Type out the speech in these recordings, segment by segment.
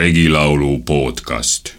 regilaulu podcast.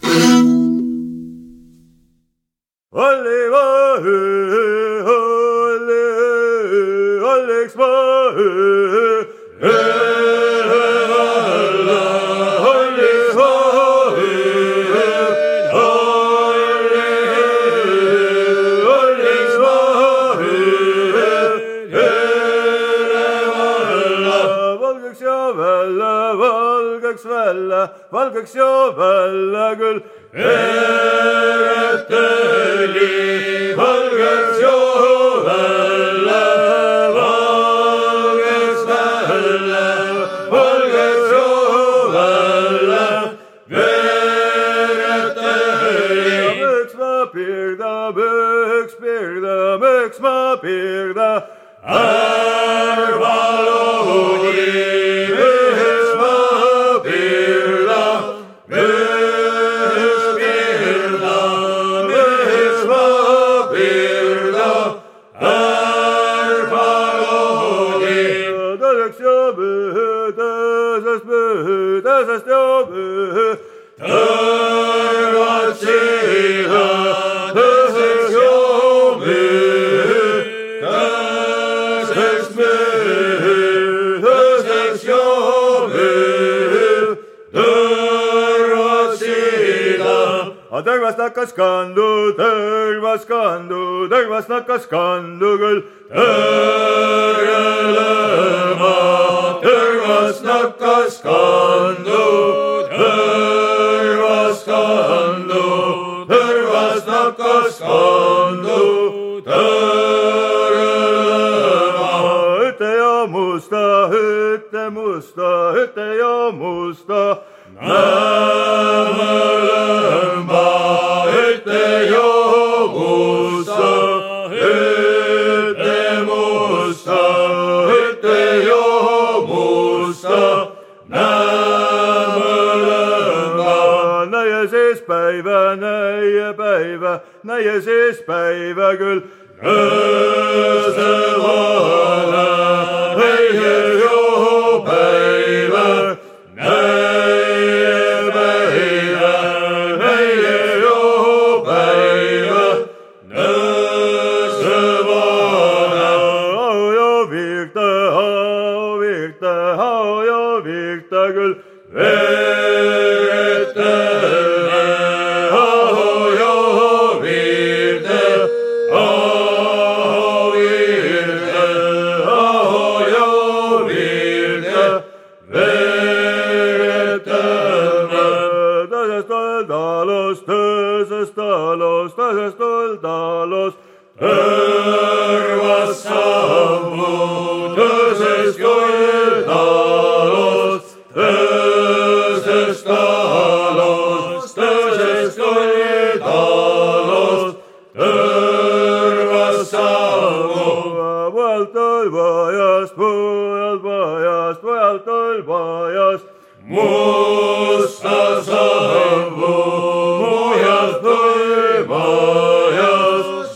Valgeks ja välja küll. Eret õli, valgeks ja välja, valgeks välja, valgeks ja välja. Veret õli. Müks ma piirda, müks piirda, müks tõrvast hakkas kandu, tõrvas kandu, tõrvast hakkas kandu küll. Musta, üte ja musta. Näeme lõmba, üte ja musta, üte musta, üte ja musta. Näeme lõmba. näie sees päivä, näie päivä, näie sees päivä küll. öösevana, näie mujalt tõlvajast, mujalt majast, mujalt tõlvajast. musta sammu, mujalt tõlvajast,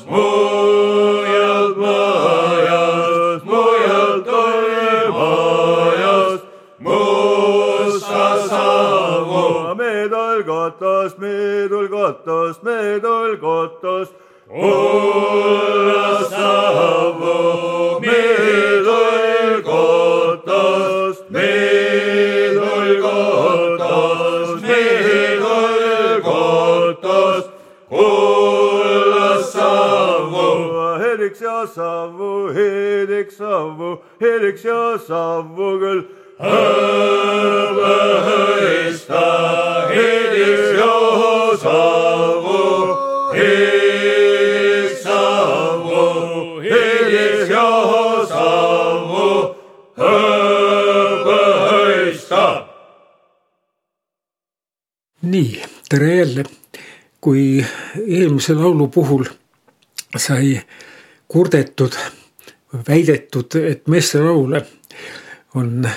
mujalt majast, mujalt tõlvajast. musta sammu. meedol kotost, meedol kotost, meedol kotost. olla ja savu, heliks savu, heliks ja savu küll. hõõmõista, heliks ja savu, heliks savu, heliks ja savu, hõõmõista. nii, tere jälle. kui eelmise laulu puhul sai kurdetud, väidetud, et meestelaule on,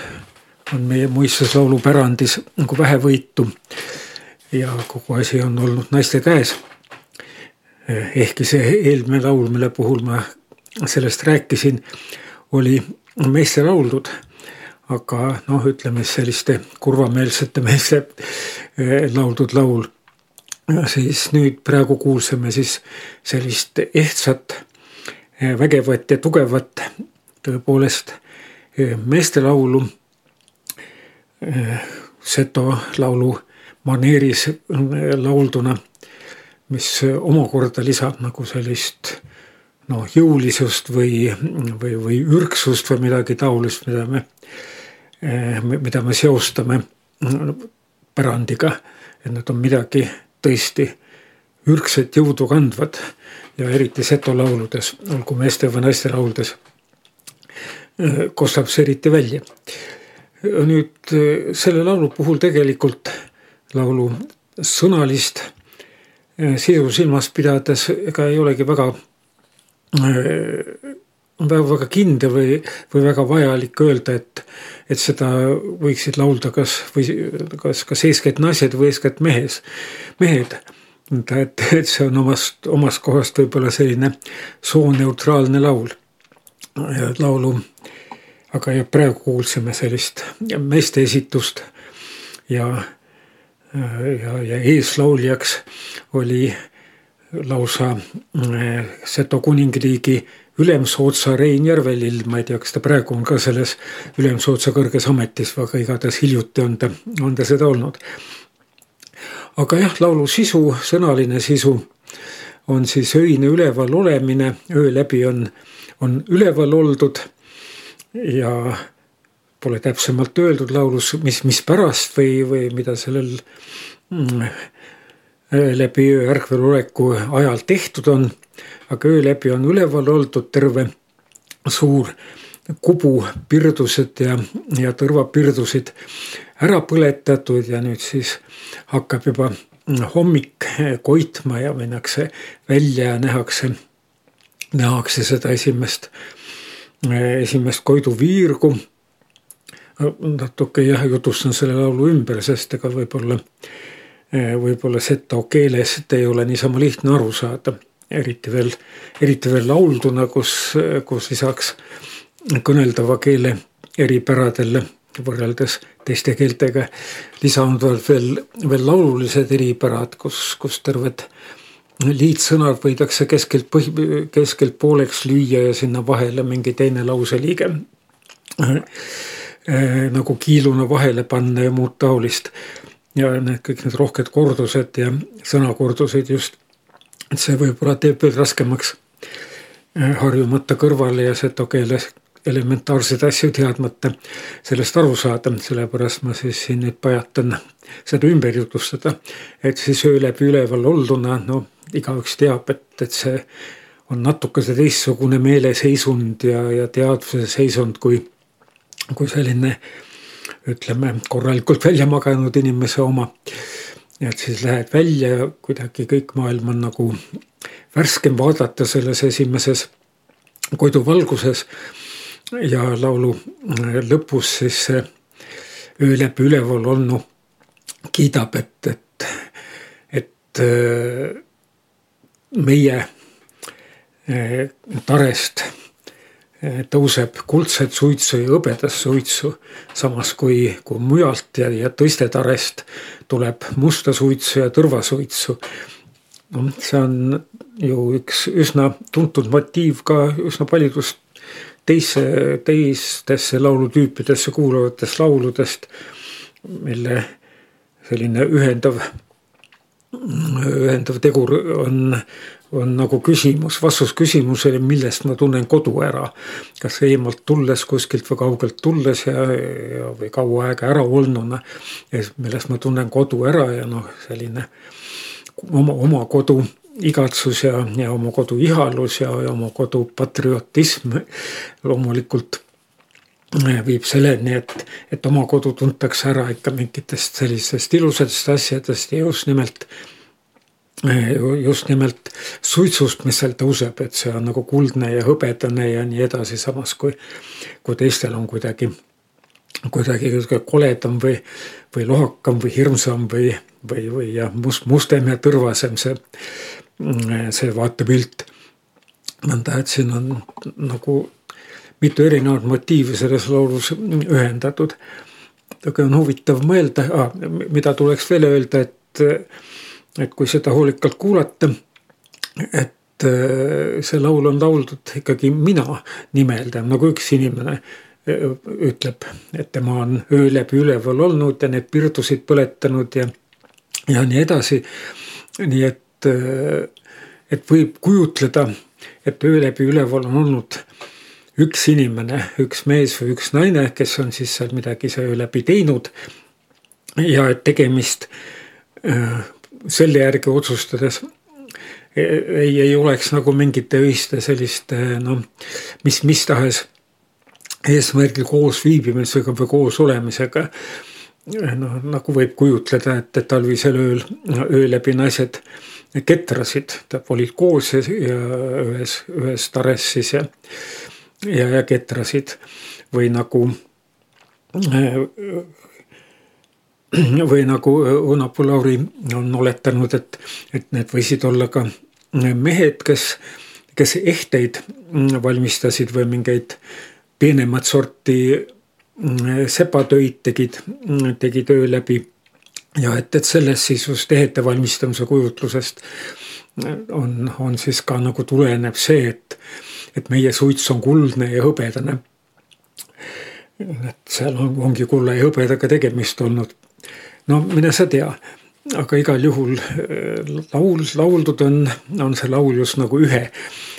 on meie muistsuslaulu pärandis nagu vähevõitu ja kogu asi on olnud naiste käes. ehkki see eelmine laul, mille puhul ma sellest rääkisin, oli meesterauldud. aga noh, ütleme selliste kurvameelsete meeste eh, lauldud laul. siis nüüd praegu kuulsime siis sellist ehtsat, eh, vägevat ja tugevat tõepoolest eh, meestelaulu. Seto laulu maneeris laulduna, mis omakorda lisab nagu sellist noh, jõulisust või, või, või ürksust või midagi taolist, mida me mida me seostame pärandiga, et nad on midagi tõesti ürgset jõudu kandvad ja eriti seto lauludes, olgu meeste või naiste lauldes, eh, kostab see eriti välja. nüüd eh, selle laulu puhul tegelikult laulu sõnalist sisu silmas pidades, ega ei olegi väga väga kindel või, või väga vajalik öelda, et, et seda võiksid laulda kas või kas, kas eeskätt naised või eeskätt mehes, mehed. Et, et see on omast, omast kohast võib-olla selline sooneutraalne laul. laulu, aga ja praegu kuulsime sellist meeste esitust ja, ja, ja eeslauljaks oli lausa eh, Seto kuningriigi Ülemsootsa Rein Järvelill, ma ei tea, kas ta praegu on ka selles Ülemsootsa kõrges ametis, aga igatahes hiljuti on ta, on ta seda olnud. Aga jah, laulu sisu, sõnaline sisu on siis öine üleval olemine, öö läbi on, on üleval oldud ja pole täpsemalt öeldud laulus, mis, mispärast või, või mida sellel mm, läbi öö ärkvel oleku ajal tehtud on. Aga öö läbi on üleval oldud terve suur kubu pirdused ja, ja tõrvapirdusid ära põletatud ja nüüd siis hakkab juba hommik koitma ja minnakse välja ja nähakse, nähakse seda esimest, esimest Koidu viirgu. natuke jah, jutustan selle laulu ümber, sest ega võib-olla, võib-olla seto keelest ei ole niisama lihtne aru saada eriti veel, eriti veel laulduna, kus, kus lisaks kõneldava keele eripäradele võrreldes teiste keeltega lisanduvad veel, veel laululised eripärad, kus, kus terved liitsõnad võidakse keskelt põhi, keskelt pooleks lüüa ja sinna vahele mingi teine lauseliige äh, nagu kiiluna vahele panna ja muud taolist. ja need kõik need rohked kordused ja sõnakordused just et see võib-olla teeb veel raskemaks äh, harjumata kõrvale ja seto keeles elementaarseid asju teadmata sellest aru saada, sellepärast ma siis siin nüüd pajatan seda ümber jutustada. et siis öö läbi üleval olduna, no igaüks teab, et, et see on natukese teistsugune meeleseisund ja, ja teadvuse seisund kui, kui selline ütleme, korralikult välja maganud inimese oma et siis lähed välja ja kuidagi kõik maailm on nagu värskem vaadata selles esimeses Koidu valguses. Ja laulu lõpus siis see öö läbi üleval olnu kiidab, et, et, et äh, meie äh, tarest tõuseb kuldset suitsu ja hõbedas suitsu, samas kui, kui mujalt ja, ja teistest arest tuleb musta suitsu ja tõrvasuitsu. noh, see on ju üks üsna tuntud motiiv ka üsna paljudest teise, teistesse laulutüüpidesse kuuluvatest lauludest, mille selline ühendav, ühendav tegur on on nagu küsimus, vastus küsimusele, millest ma tunnen kodu ära. kas eemalt tulles, kuskilt või kaugelt tulles ja, ja, või kaua aega ära olnuna. millest ma tunnen kodu ära ja noh, selline oma, oma kodu igatsus ja, ja oma kodu ihalus ja, ja oma kodu patriotism loomulikult viib selleni, et, et oma kodu tuntakse ära ikka mingitest sellistest ilusatest asjadest ja just nimelt just nimelt suitsust, mis seal tõuseb, et see on nagu kuldne ja hõbedane ja nii edasi, samas kui, kui teistel on kuidagi, kuidagi koledam või, või lohakam või hirmsam või, või, või jah, must, mustem ja tõrvasem see, see vaatepilt. nõnda, et siin on nagu mitu erinevat motiivi selles laulus ühendatud. aga on huvitav mõelda ah,, mida tuleks veel öelda, et, et kui seda hoolikalt kuulata, et äh, see laul on lauldud ikkagi mina nimel, tähendab nagu üks inimene ütleb, et tema on öö läbi üleval olnud ja need pirdusid põletanud ja, ja nii edasi. nii et, et võib kujutleda, et öö läbi üleval on olnud üks inimene, üks mees või üks naine, kes on siis seal midagi see läbi teinud. ja et tegemist äh, selle järgi otsustades ei, ei oleks nagu mingite öiste selliste noh, mis, mis tahes eesmärgil koos viibimisega või koos olemisega. noh, nagu võib kujutleda, et, talvisel ööl, öö läbi naised ketrasid, olid koos ja, ühes, ühes tares siis ja ja, ja ketrasid või nagu või nagu Unapu Lauri on oletanud, et, et need võisid olla ka mehed, kes, kes ehteid valmistasid või mingeid peenemat sorti sepatöid tegid, tegid öö läbi. ja et, et sellest siis just ehete valmistamise kujutlusest on, on siis ka nagu tuleneb see, et et meie suits on kuldne ja hõbedane. et seal on, ongi kulla ja hõbedaga tegemist olnud. no mine sa tea, aga igal juhul äh, laul, lauldud on, on see laul just nagu ühe,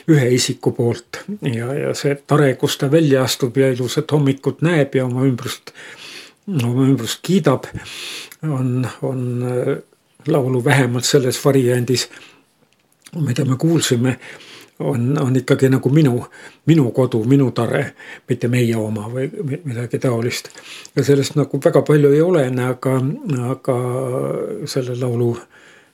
ühe isiku poolt ja, ja see tare, kus ta välja astub ja ilusat hommikut näeb ja oma ümbrust, oma ümbrust kiidab, on, on äh, laulu vähemalt selles variandis, mida me kuulsime on, on ikkagi nagu minu, minu kodu, minu tare, mitte meie oma või midagi taolist. ja sellest nagu väga palju ei olene, aga, aga selle laulu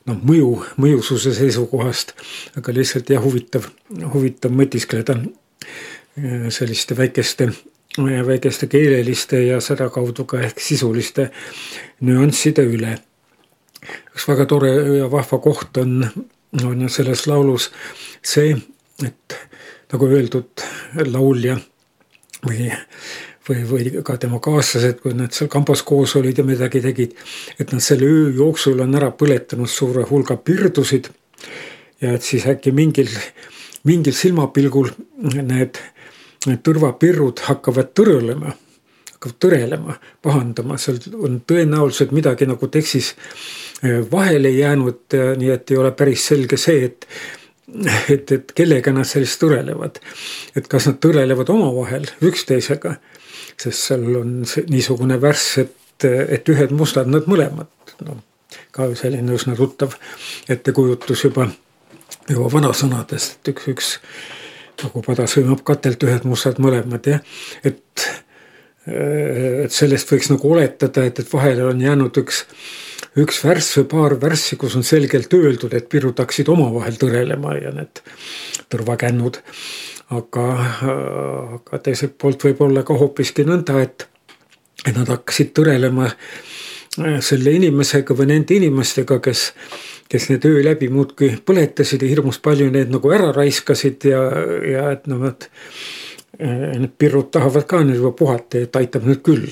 noh, mõju, mõjususe seisukohast, aga lihtsalt jah, huvitav, huvitav mõtiskleda äh, selliste väikeste, väikeste keeleliste ja sedakaudu ka ehk sisuliste nüansside üle. üks väga tore ja vahva koht on, on ju selles laulus see, et nagu öeldud, laulja või, või, või ka tema kaaslased, kui nad seal kambas koos olid ja midagi tegid, et nad selle öö jooksul on ära põletanud suure hulga pirdusid. ja et siis äkki mingil, mingil silmapilgul need, need tõrvapirrud hakkavad tõrõlema, hakkavad tõrelema, pahandama, seal on tõenäoliselt midagi nagu tekstis eh, vahele jäänud, nii et ei ole päris selge see, et et, et kellega nad sellist tõrelevad. et kas nad tõrelevad omavahel üksteisega, sest seal on niisugune värss, et, et ühed mustad nad mõlemad, noh ka selline üsna tuttav ettekujutus juba, juba vanasõnadest, et üks, üks nagu pada sõimab katelt ühed mustad mõlemad jah, et et sellest võiks nagu oletada, et, et vahele on jäänud üks üks värss või paar värssi, kus on selgelt öeldud, et pirud hakkasid omavahel tõrelema ja need tõrvakännud. Aga, aga teiselt poolt võib olla ka hoopiski nõnda, et, et nad hakkasid tõrelema äh, selle inimesega või nende inimestega, kes, kes need öö läbi muudkui põletasid ja hirmus palju neid nagu ära raiskasid ja, ja et noh, et äh, need pirud tahavad ka nüüd juba puhata, et aitab nüüd küll.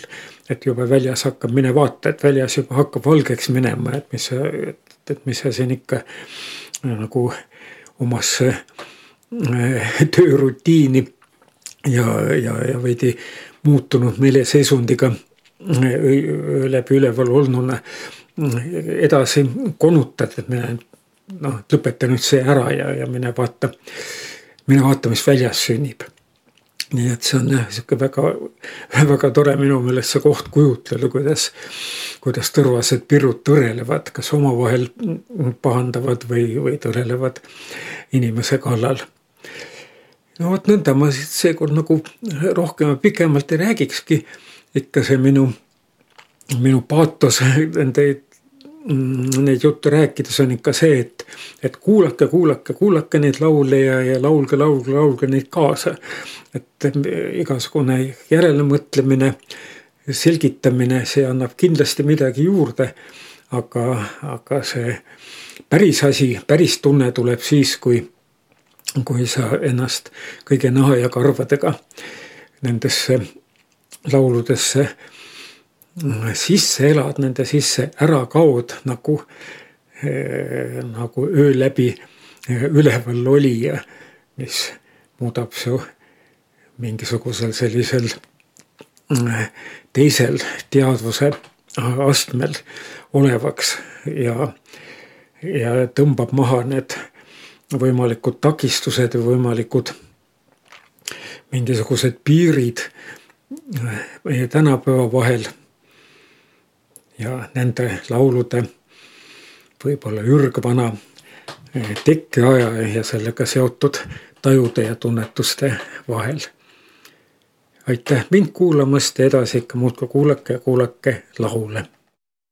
Et juba väljas hakkab, mine vaata, et väljas juba hakkab valgeks minema, et mis et, et mis sa siin ikka nagu omasse äh, töörutiini ja, ja, ja veidi muutunud meeleseisundiga äh, läbi üleval olnuna äh, edasi konutad, et mine noh, lõpeta nüüd see ära ja, ja mine vaata, mine vaata, mis väljas sünnib nii et see on jah, sihuke väga, väga tore minu meelest see koht kujutleda, kuidas, kuidas tõrvased pirud tõrelevad, kas omavahel pahandavad või, või tõrelevad inimese kallal. No vot nõnda ma seekord nagu rohkem ja pikemalt ei räägikski. ikka see minu, minu paatos nende neid jutte rääkides on ikka see, et, et kuulake, kuulake, kuulake neid laule ja, ja laulge, laulge, laulge neid kaasa. et igasugune järelemõtlemine, selgitamine, see annab kindlasti midagi juurde. aga, aga see päris asi, päris tunne tuleb siis, kui, kui sa ennast kõige naha ja karvadega nendesse lauludesse sisse elad, nende sisse ära kaod nagu, nagu öö läbi üleval olija, mis muudab su mingisugusel sellisel teisel teadvuse astmel olevaks ja, ja tõmbab maha need võimalikud takistused või võimalikud mingisugused piirid meie tänapäeva vahel ja nende laulude võib-olla ürgvana tekkeaja ja sellega seotud tajude ja tunnetuste vahel. aitäh mind kuulamast ja edasi ikka muudkui kuulake ja kuulake laule